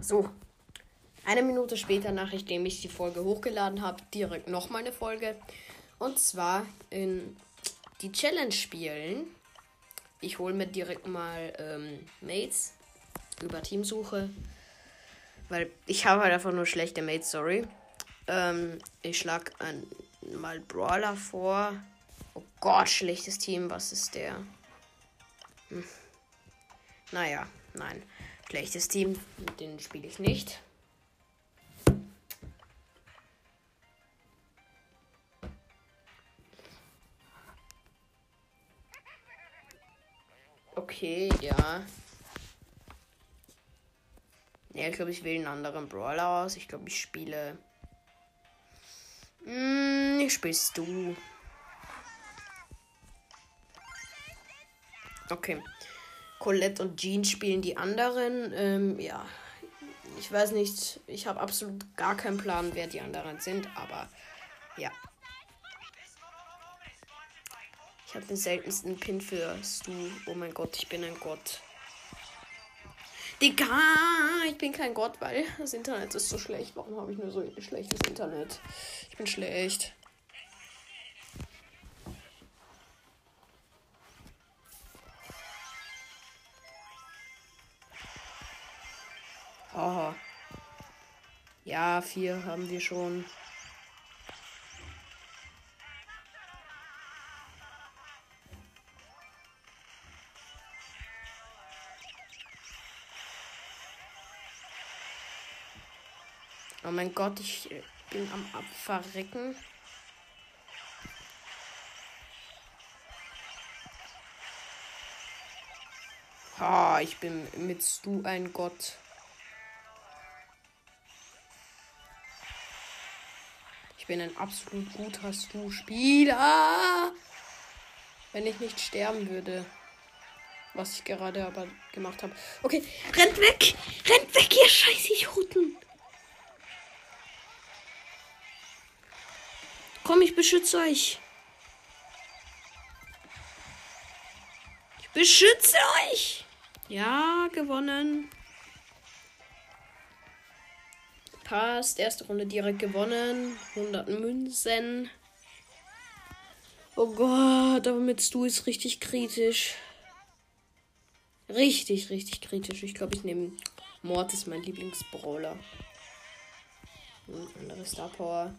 So. Eine Minute später, nachdem ich die Folge hochgeladen habe, direkt nochmal eine Folge. Und zwar in die Challenge spielen. Ich hole mir direkt mal ähm, Mates über Teamsuche. Weil ich habe halt einfach nur schlechte Mates, sorry. Ähm, ich schlag ein, mal Brawler vor. Oh Gott, schlechtes Team. Was ist der? Hm. Naja, nein. Schlechtes Team, mit denen spiele ich nicht. Okay, ja. Ja, ich glaube, ich wähle einen anderen Brawler aus. Ich glaube, ich spiele. Hm, ich spielst du. Okay. Colette und Jean spielen die anderen. Ähm, ja. Ich weiß nicht. Ich habe absolut gar keinen Plan, wer die anderen sind, aber ja. Ich habe den seltensten Pin für Stu. Oh mein Gott, ich bin ein Gott. Digga, ich bin kein Gott, weil das Internet ist so schlecht. Warum habe ich nur so schlechtes Internet? Ich bin schlecht. Vier haben wir schon. Oh mein Gott, ich bin am Abverrecken. Ha, oh, ich bin mit Stu ein Gott. Bin ein absolut guter Stu-Spieler. Wenn ich nicht sterben würde. Was ich gerade aber gemacht habe. Okay, rennt weg! Rennt weg, ihr scheiß Idioten! Komm, ich beschütze euch. Ich beschütze euch. Ja, gewonnen. Passt. Erste Runde direkt gewonnen. 100 Münzen. Oh Gott, aber mit Stu ist richtig kritisch. Richtig, richtig kritisch. Ich glaube, ich nehme Mord ist mein Lieblingsbrawler. Hm, andere Star Power.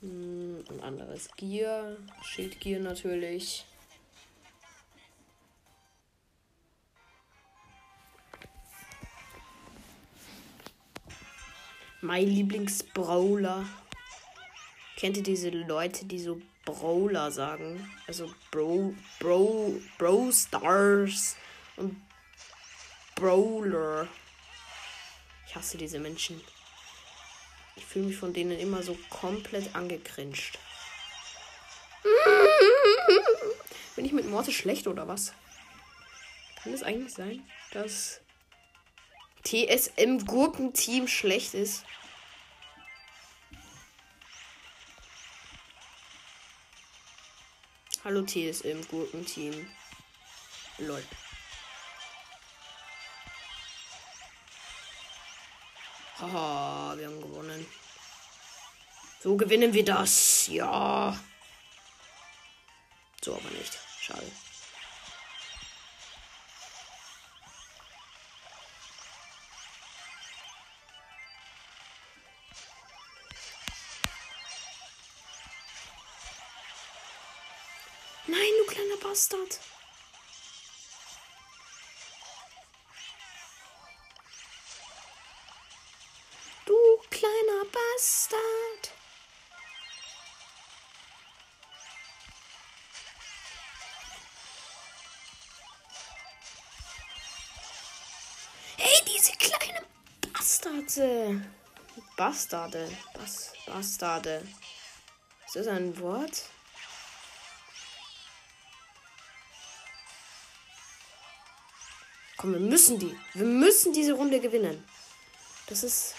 Hm, ein anderes Gear. Schildgear natürlich. Mein Lieblingsbrawler. Kennt ihr diese Leute, die so Brawler sagen? Also Bro, Bro, Bro Stars und Brawler. Ich hasse diese Menschen. Ich fühle mich von denen immer so komplett angekrinscht. Bin ich mit Morte schlecht oder was? Kann es eigentlich sein, dass TSM Gurkenteam schlecht ist? Hallo TSM Gurkenteam. Lol. Haha, wir haben gewonnen. So gewinnen wir das. Ja. So aber nicht. Schade. Kleiner Bastard. Hey, diese kleine Bastarde. Bastarde. Bas Bastarde. Ist das ein Wort? Komm, wir müssen die. Wir müssen diese Runde gewinnen. Das ist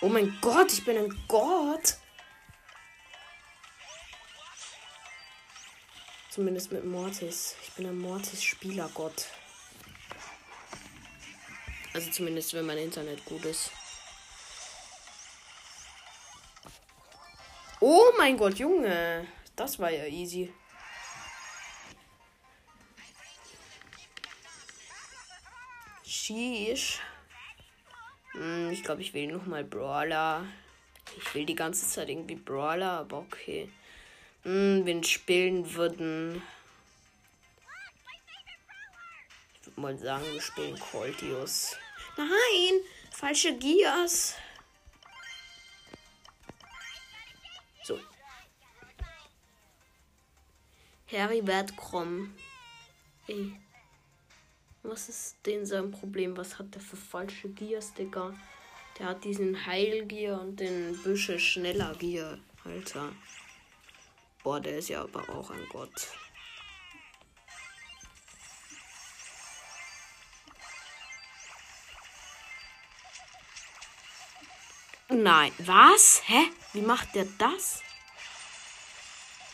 Oh mein Gott, ich bin ein Gott. Zumindest mit Mortis. Ich bin ein Mortis-Spielergott. Also zumindest, wenn mein Internet gut ist. Oh mein Gott, Junge. Das war ja easy. Sheesh. Hm, ich glaube, ich will noch mal Brawler. Ich will die ganze Zeit irgendwie Brawler, aber okay. Hm, wenn spielen würden. Ich würde mal sagen, wir spielen Coltius. Nein! Falsche Gias. Heribert Krumm. Ey. Was ist denn sein Problem? Was hat der für falsche Gias, Digga? Der hat diesen Heilgier und den Büsche schneller Gier, Alter. Boah, der ist ja aber auch ein Gott. Nein, was? Hä? Wie macht der das?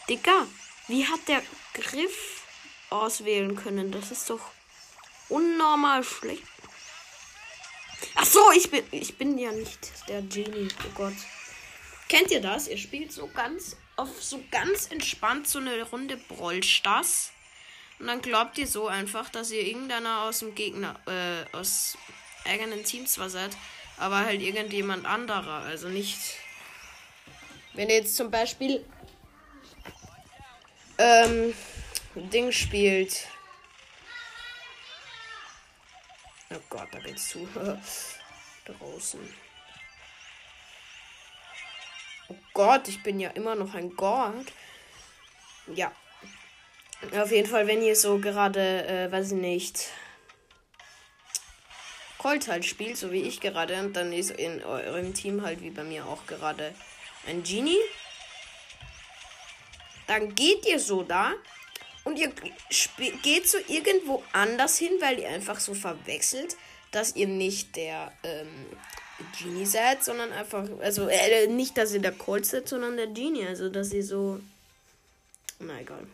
Digga, wie hat der Griff auswählen können? Das ist doch unnormal schlecht. Ach so, ich bin, ich bin ja nicht der Genie. Oh Gott. Kennt ihr das? Ihr spielt so ganz auf so ganz entspannt so eine Runde Brollstars. Und dann glaubt ihr so einfach, dass ihr irgendeiner aus dem Gegner, äh, aus eigenen Team zwar seid, aber halt irgendjemand anderer. Also nicht. Wenn ihr jetzt zum Beispiel ähm, Ding spielt. Oh Gott, da geht's zu. Draußen. Oh Gott, ich bin ja immer noch ein Gott. Ja. Auf jeden Fall, wenn ihr so gerade, äh, weiß ich nicht, Colt halt spielt, so wie ich gerade, und dann ist in eurem Team halt wie bei mir auch gerade ein Genie. Dann geht ihr so da und ihr geht so irgendwo anders hin, weil ihr einfach so verwechselt, dass ihr nicht der ähm, Genie seid, sondern einfach, also äh, nicht, dass ihr der Colt seid, sondern der Genie. Also, dass ihr so. Na egal.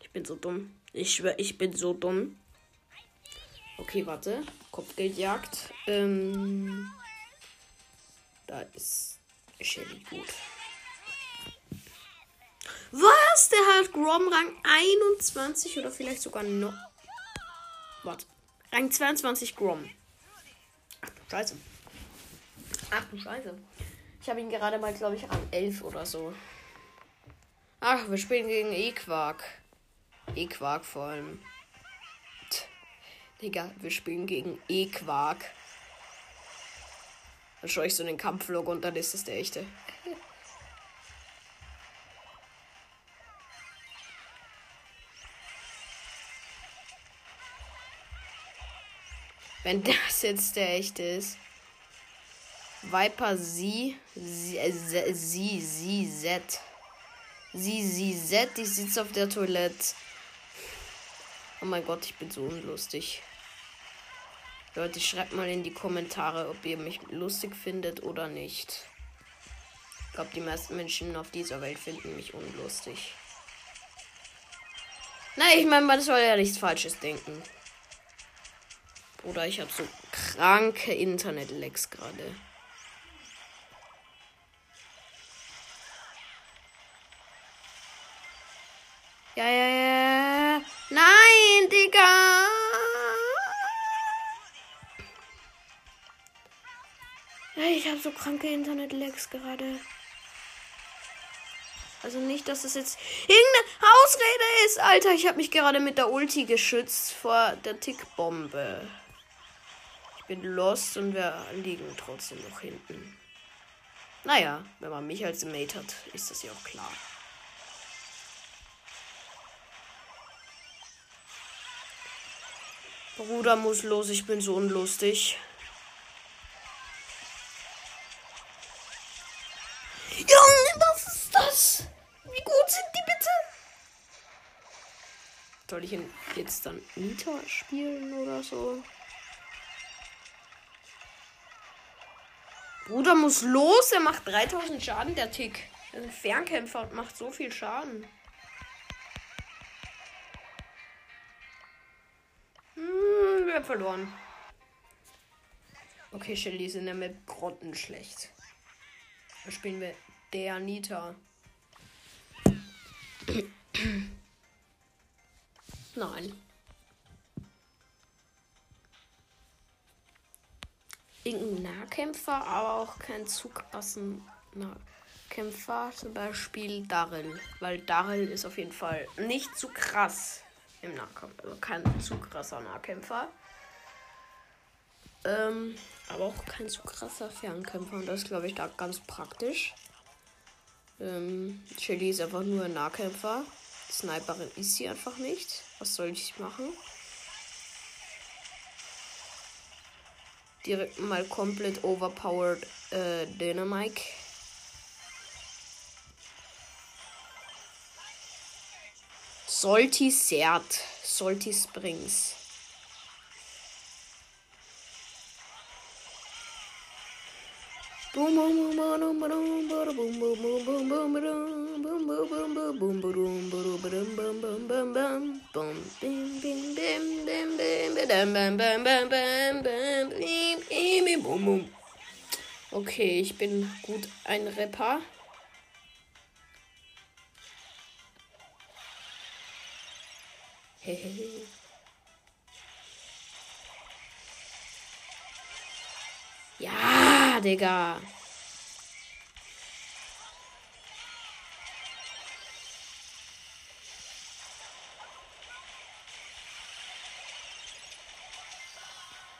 Ich bin so dumm. Ich schwör, ich bin so dumm. Okay, warte. Kopfgeldjagd. Ähm, da ist Shelly gut. Was? Der hat Grom Rang 21 oder vielleicht sogar noch. Warte. Rang 22 Grom. Ach du Scheiße. Ach du Scheiße. Ich habe ihn gerade mal, glaube ich, an 11 oder so. Ach, wir spielen gegen E-Quark. E-Quark vor allem. Digga, wir spielen gegen E-Quark. Dann schaue ich so den Kampflog und dann ist es der echte. Wenn das jetzt der echte ist. Viper sie, sie, sie, sie, Z. Sie, sie, Z, ich sitze auf der Toilette. Oh mein Gott, ich bin so unlustig. Leute, schreibt mal in die Kommentare, ob ihr mich lustig findet oder nicht. Ich glaube, die meisten Menschen auf dieser Welt finden mich unlustig. Nein, ich meine, man soll ja nichts Falsches denken. Oder ich habe so kranke Internet-Lags gerade. Ja, ja, ja. Nein, Digga. Ich habe so kranke Internet-Lags gerade. Also nicht, dass es jetzt irgendeine Ausrede ist. Alter, ich habe mich gerade mit der Ulti geschützt vor der Tickbombe. Ich bin lost und wir liegen trotzdem noch hinten. Naja, wenn man mich als Mate hat, ist das ja auch klar. Bruder muss los, ich bin so unlustig. Junge, was ist das? Wie gut sind die bitte? Soll ich jetzt dann Nita spielen oder so? Bruder muss los. Er macht 3000 Schaden, der Tick. Ein Fernkämpfer und macht so viel Schaden. Hm, wir haben verloren. Okay, Shelly sind in der Map grottenschlecht. Da spielen wir der Nita. Nein. Irgendein Nahkämpfer, aber auch kein zu krassen Nahkämpfer. Zum Beispiel Daryl. Weil Daryl ist auf jeden Fall nicht zu krass im Nahkampf. Also kein zu krasser Nahkämpfer. Ähm, aber auch kein zu krasser Fernkämpfer. Und das ist, glaube ich, da ganz praktisch. Ähm, Shelly ist einfach nur ein Nahkämpfer. Sniperin ist sie einfach nicht. Was soll ich machen? Direkt mal komplett overpowered äh, Dynamite. Solti Sert. Solti Springs. Okay, ich bin gut ein Rapper. Hehehe. Ja, Digga.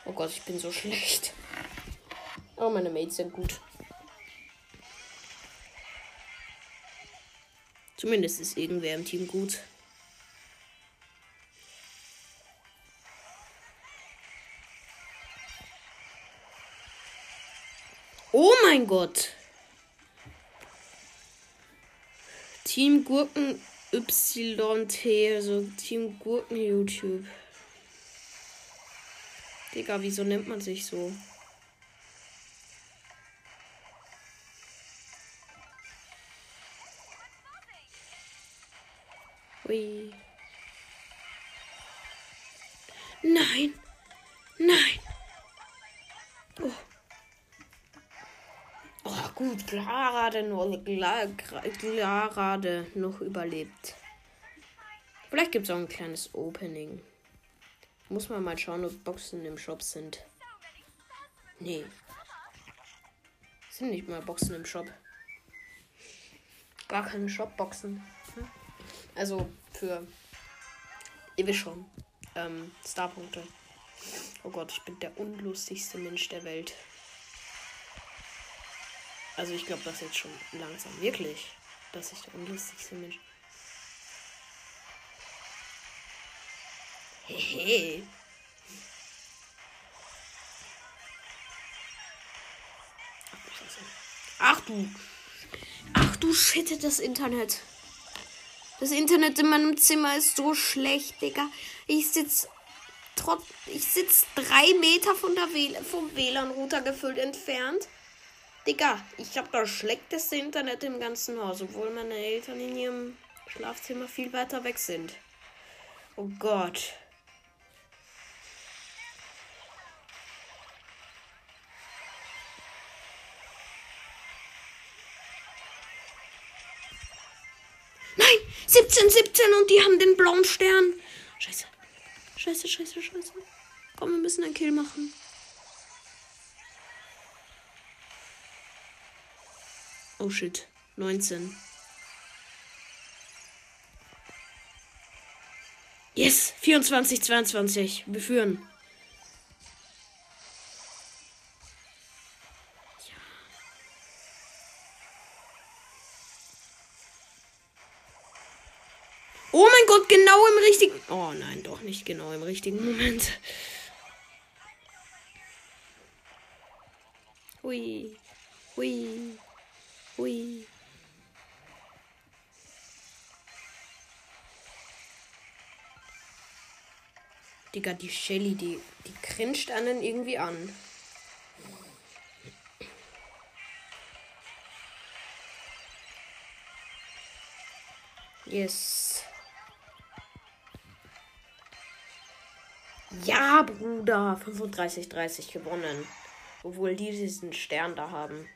Oh Gott, ich bin so schlecht. Oh, meine Mates sind gut. Zumindest ist irgendwer im Team gut. Mein Gott. Team Gurken YT, also Team Gurken YouTube. Digga, wieso nennt man sich so? Ui. Nein. Nein. Gerade noch, gerade noch überlebt. Vielleicht gibt es auch ein kleines Opening. Muss man mal schauen, ob Boxen im Shop sind. Nee. Sind nicht mal Boxen im Shop. Gar keine Shop-Boxen. Hm? Also für. Ihr wisst schon. Ähm, Starpunkte. Oh Gott, ich bin der unlustigste Mensch der Welt. Also ich glaube das jetzt schon langsam. Wirklich. Dass ich der unlustigste Mensch. Hehe. Ach du. Ach du Shit, das Internet. Das Internet in meinem Zimmer ist so schlecht, Digga. Ich sitz trotz. Ich sitz drei Meter von der WL vom WLAN-Router gefüllt entfernt. Digga, ich habe das schlechteste Internet im ganzen Haus, obwohl meine Eltern in ihrem Schlafzimmer viel weiter weg sind. Oh Gott. Nein, 17, 17 und die haben den blauen Stern. Scheiße. Scheiße, scheiße, scheiße. Komm, wir müssen einen Kill machen. Oh shit. 19. Yes! 24, 22. Wir führen. Oh mein Gott, genau im richtigen. Oh nein, doch nicht genau im richtigen Moment. Hui. Hui. Hui. Digga, die Shelly, die, die grinst einen irgendwie an. Yes. Ja, Bruder. 35-30 gewonnen. Obwohl die diesen Stern da haben.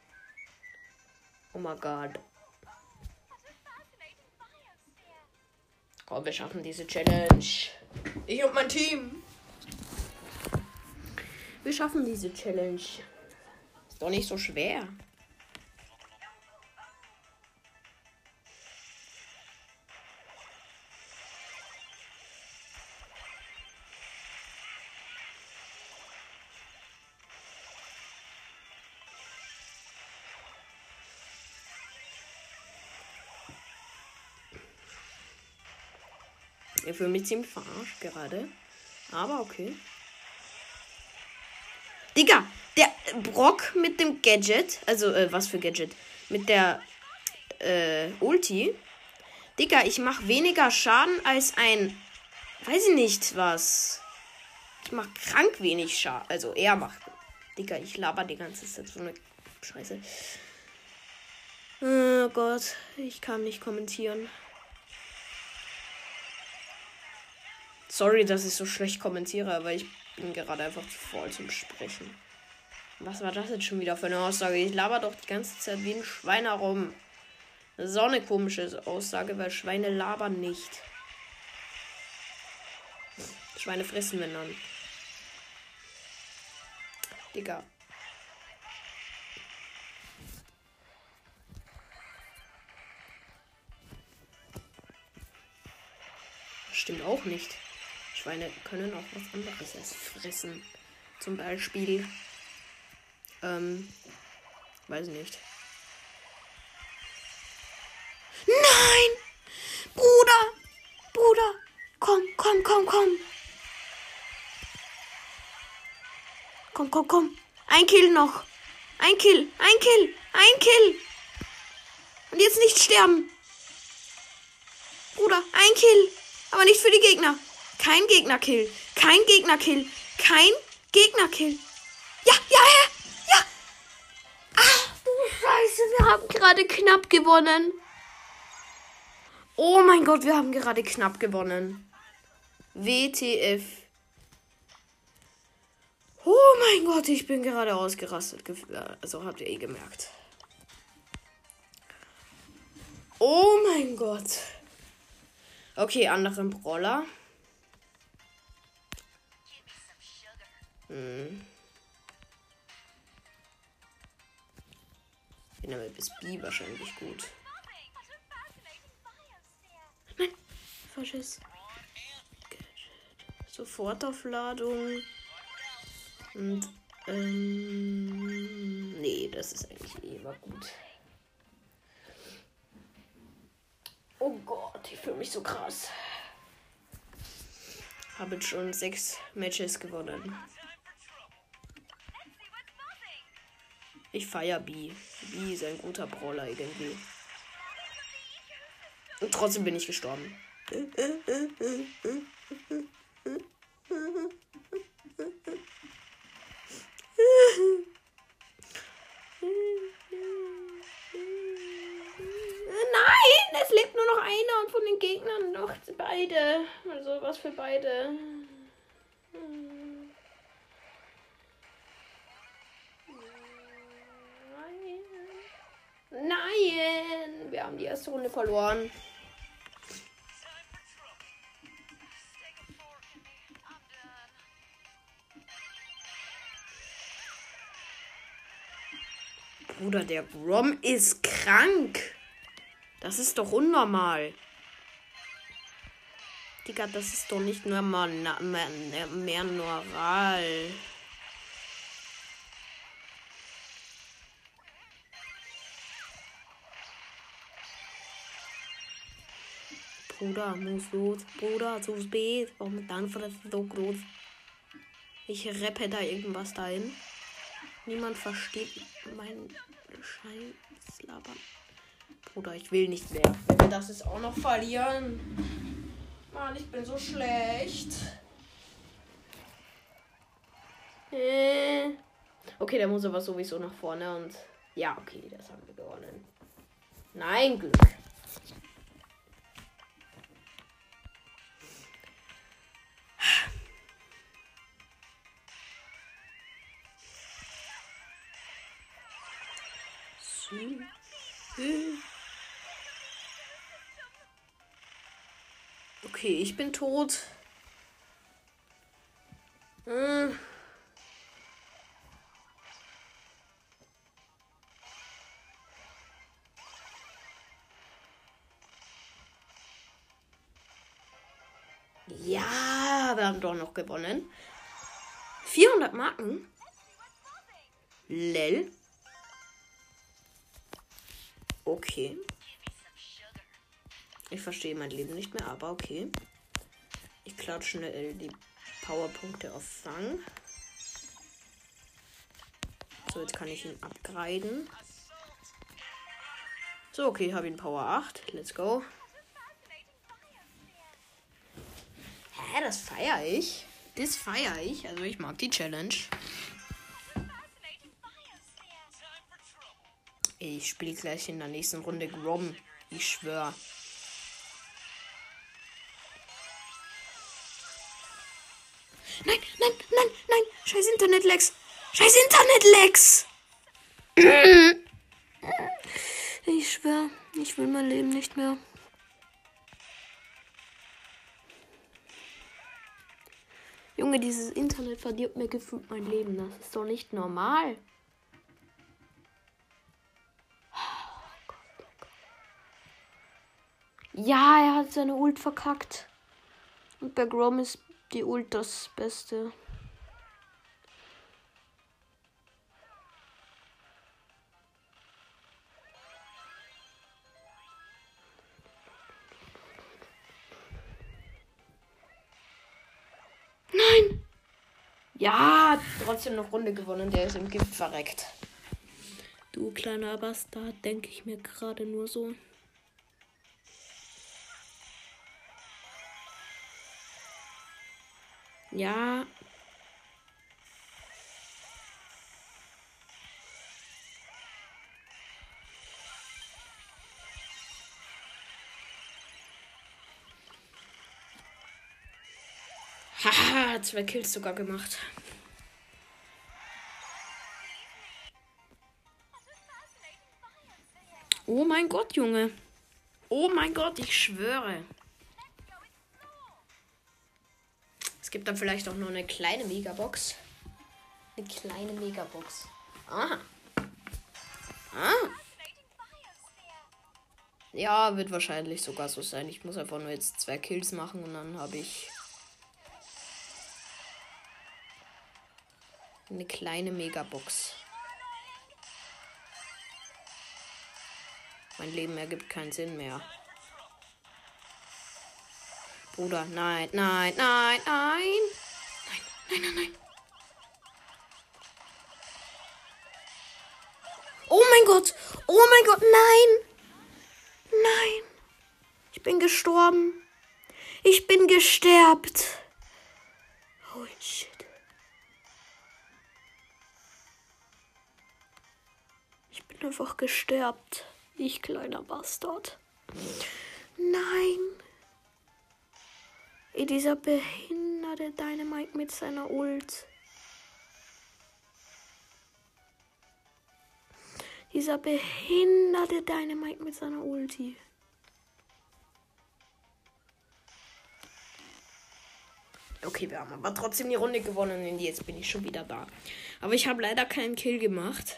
Oh mein Gott. Komm, wir schaffen diese Challenge. Ich und mein Team. Wir schaffen diese Challenge. Ist doch nicht so schwer. Fühle mich ziemlich verarscht gerade. Aber okay. Digga, der Brock mit dem Gadget, also äh, was für Gadget? Mit der äh, Ulti. Digga, ich mache weniger Schaden als ein, weiß ich nicht was. Ich mache krank wenig Schaden. Also er macht. Digga, ich laber die ganze Zeit so eine Scheiße. Oh Gott, ich kann nicht kommentieren. Sorry, dass ich so schlecht kommentiere, aber ich bin gerade einfach zu voll zum Sprechen. Was war das jetzt schon wieder für eine Aussage? Ich laber doch die ganze Zeit wie ein Schwein herum. So eine komische Aussage, weil Schweine labern nicht. Schweine fressen Männern. Digga. Stimmt auch nicht. Schweine können auch was anderes fressen. Zum Beispiel, ähm, weiß nicht. Nein! Bruder! Bruder! Komm, komm, komm, komm! Komm, komm, komm! Ein Kill noch! Ein Kill! Ein Kill! Ein Kill! Und jetzt nicht sterben! Bruder, ein Kill! Aber nicht für die Gegner! Kein Gegnerkill. Kein Gegnerkill. Kein Gegnerkill. Ja, ja, ja, ja. Ach du Scheiße, wir haben gerade knapp gewonnen. Oh mein Gott, wir haben gerade knapp gewonnen. WTF. Oh mein Gott, ich bin gerade ausgerastet. Also habt ihr eh gemerkt. Oh mein Gott. Okay, anderen Brawler. Hm. Den haben wir bis B wahrscheinlich gut. Nein, falsches. Sofortaufladung. Und, ähm, nee, das ist eigentlich eh immer gut. Oh Gott, ich fühle mich so krass. Habe jetzt schon sechs Matches gewonnen. Ich feiere B. B ist ein guter Brawler irgendwie. Und trotzdem bin ich gestorben. Nein, es lebt nur noch einer und von den Gegnern noch beide. Also was für beide. Runde verloren. Bruder, der Grom ist krank. Das ist doch unnormal. Digga, das ist doch nicht nur mal mehr, mehr normal. Bruder, muss los. Bruder, zu spät. Warum dann ist so groß? Ich rappe da irgendwas dahin. Niemand versteht mein Scheißlabern. Bruder, ich will nicht mehr. Wenn wir das jetzt auch noch verlieren. Mann, ich bin so schlecht. Äh. Okay, der muss aber sowieso nach vorne und. Ja, okay, das haben wir gewonnen. Nein, Glück. Okay, ich bin tot. Äh. Ja, wir haben doch noch gewonnen. 400 Marken. Lel. Okay. Ich verstehe mein Leben nicht mehr, aber okay. Ich klatsche schnell die Powerpunkte auf Fang. So, jetzt kann ich ihn upgraden. So, okay, habe ihn Power 8. Let's go. Hä, das feiere ich. Das feiere ich. Also ich mag die Challenge. Ich spiele gleich in der nächsten Runde Grom. Ich schwöre. Nein, nein, nein, nein. Scheiß Internetlex. Scheiß Internetlex. Ich schwöre, ich will mein Leben nicht mehr. Junge, dieses Internet verdirbt mir gefühlt mein Leben. Das ist doch nicht normal. Ja, er hat seine Ult verkackt. Und bei Grom ist die Ult das Beste. Nein! Ja, trotzdem noch Runde gewonnen. Der ist im Gift verreckt. Du kleiner Bastard, denke ich mir gerade nur so. Ja. Haha, zwei Kills sogar gemacht. Oh mein Gott, Junge. Oh mein Gott, ich schwöre. Es gibt dann vielleicht auch nur eine kleine Megabox. Eine kleine Megabox. Aha. Ah. Ja, wird wahrscheinlich sogar so sein. Ich muss einfach nur jetzt zwei Kills machen und dann habe ich eine kleine Megabox. Mein Leben ergibt keinen Sinn mehr. Bruder, nein, nein, nein, nein. Nein, nein, nein, nein. Oh mein Gott. Oh mein Gott, nein. Nein. Ich bin gestorben. Ich bin gesterbt. Holy shit. Ich bin einfach gesterbt. Ich kleiner Bastard. Nein. Ey, dieser behinderte Dynamite mit seiner Ult. Dieser behinderte Dynamite mit seiner Ulti. Okay, wir haben aber trotzdem die Runde gewonnen und jetzt bin ich schon wieder da. Aber ich habe leider keinen Kill gemacht.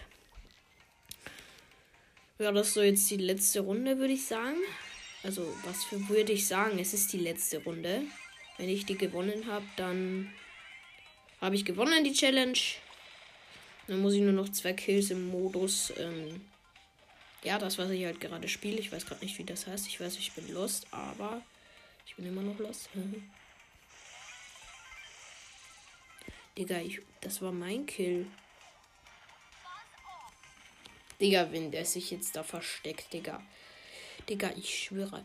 Ja, das ist so jetzt die letzte Runde, würde ich sagen. Also, was für würde ich sagen? Es ist die letzte Runde. Wenn ich die gewonnen habe, dann habe ich gewonnen die Challenge. Dann muss ich nur noch zwei Kills im Modus. Ähm, ja, das, was ich halt gerade spiele. Ich weiß gerade nicht, wie das heißt. Ich weiß, ich bin lost, aber ich bin immer noch lost. Digga, ich, das war mein Kill. Digga, wenn der sich jetzt da versteckt, Digga. Digga, ich schwöre.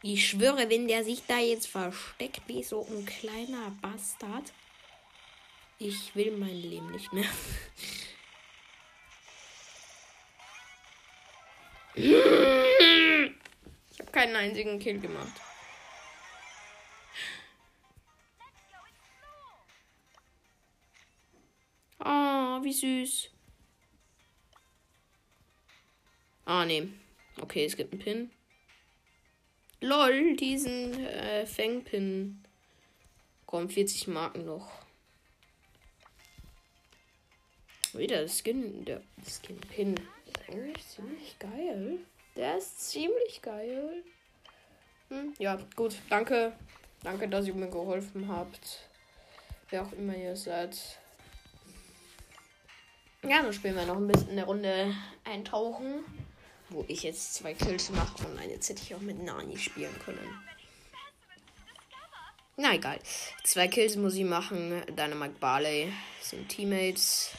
Ich schwöre, wenn der sich da jetzt versteckt wie so ein kleiner Bastard. Ich will mein Leben nicht mehr. Ich habe keinen einzigen Kill gemacht. Oh, wie süß. Ah, nee. Okay, es gibt einen Pin. Lol, diesen äh, Fangpin. Komm, 40 Marken noch. Wieder das Skin, der Skin-Pin. Ist eigentlich ziemlich geil. Der ist ziemlich geil. Hm, ja, gut. Danke. Danke, dass ihr mir geholfen habt. Wer auch immer ihr seid. Ja, dann spielen wir noch ein bisschen eine Runde eintauchen. Wo ich jetzt zwei Kills mache. Und nein, jetzt hätte ich auch mit Nani spielen können. Na egal. Zwei Kills muss ich machen. Dynamite Barley sind Teammates.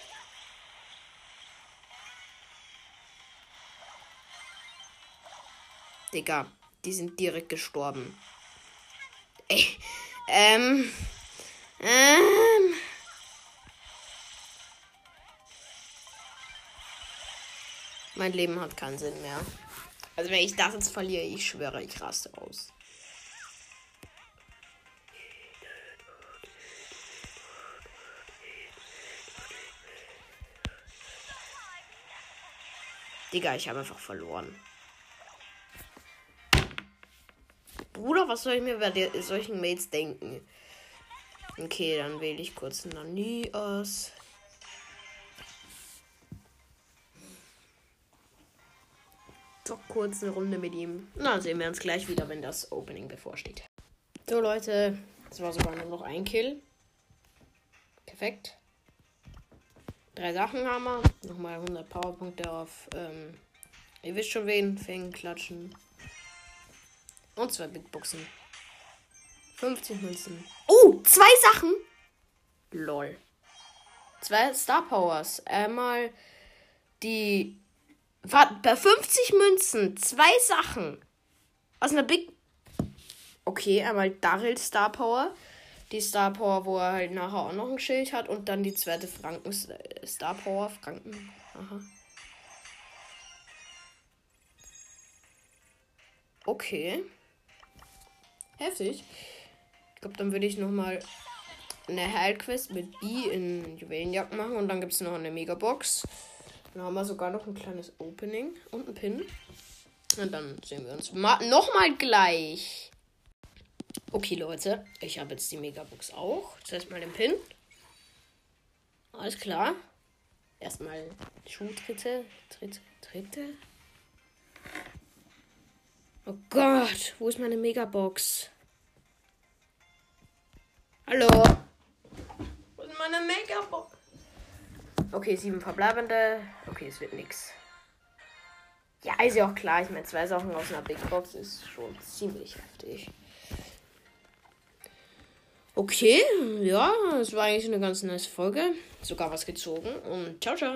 Digga, die sind direkt gestorben. Ey, ähm, ähm. Mein Leben hat keinen Sinn mehr. Also wenn ich das jetzt verliere, ich schwöre, ich raste aus. Digga, ich habe einfach verloren. Bruder, was soll ich mir bei solchen Mates denken? Okay, dann wähle ich kurz Nani Doch kurz eine Runde mit ihm. Na, sehen wir uns gleich wieder, wenn das Opening bevorsteht. So, Leute, es war sogar nur noch ein Kill. Perfekt. Drei Sachen haben wir. Nochmal 100 Powerpunkte auf, ähm, ihr wisst schon wen, Fängen, Klatschen. Und zwei Big Boxen. 50 Münzen. Oh, zwei Sachen. Lol. Zwei Star Powers. Einmal die. Bei 50 Münzen. Zwei Sachen. Aus einer Big. Okay, einmal Daryl Star Power. Die Star Power, wo er halt nachher auch noch ein Schild hat. Und dann die zweite Franken Star Power. Franken. Aha. Okay. Heftig. Ich glaube, dann würde ich nochmal eine Heilquest mit B in Juwelenjagd machen. Und dann gibt es noch eine Megabox. Dann haben wir sogar noch ein kleines Opening und ein Pin. Und dann sehen wir uns nochmal gleich. Okay, Leute. Ich habe jetzt die Megabox auch. Zuerst mal den Pin. Alles klar. Erstmal Schuhtritte. Tritte, Tritte. Oh Gott, wo ist meine Megabox? Hallo? Wo ist meine Megabox? Okay, sieben verbleibende. Okay, es wird nix. Ja, ist ja auch klar. Ich meine, zwei Sachen aus einer Big Box ist schon ziemlich heftig. Okay, ja, es war eigentlich eine ganz nice Folge. Sogar was gezogen. Und ciao, ciao.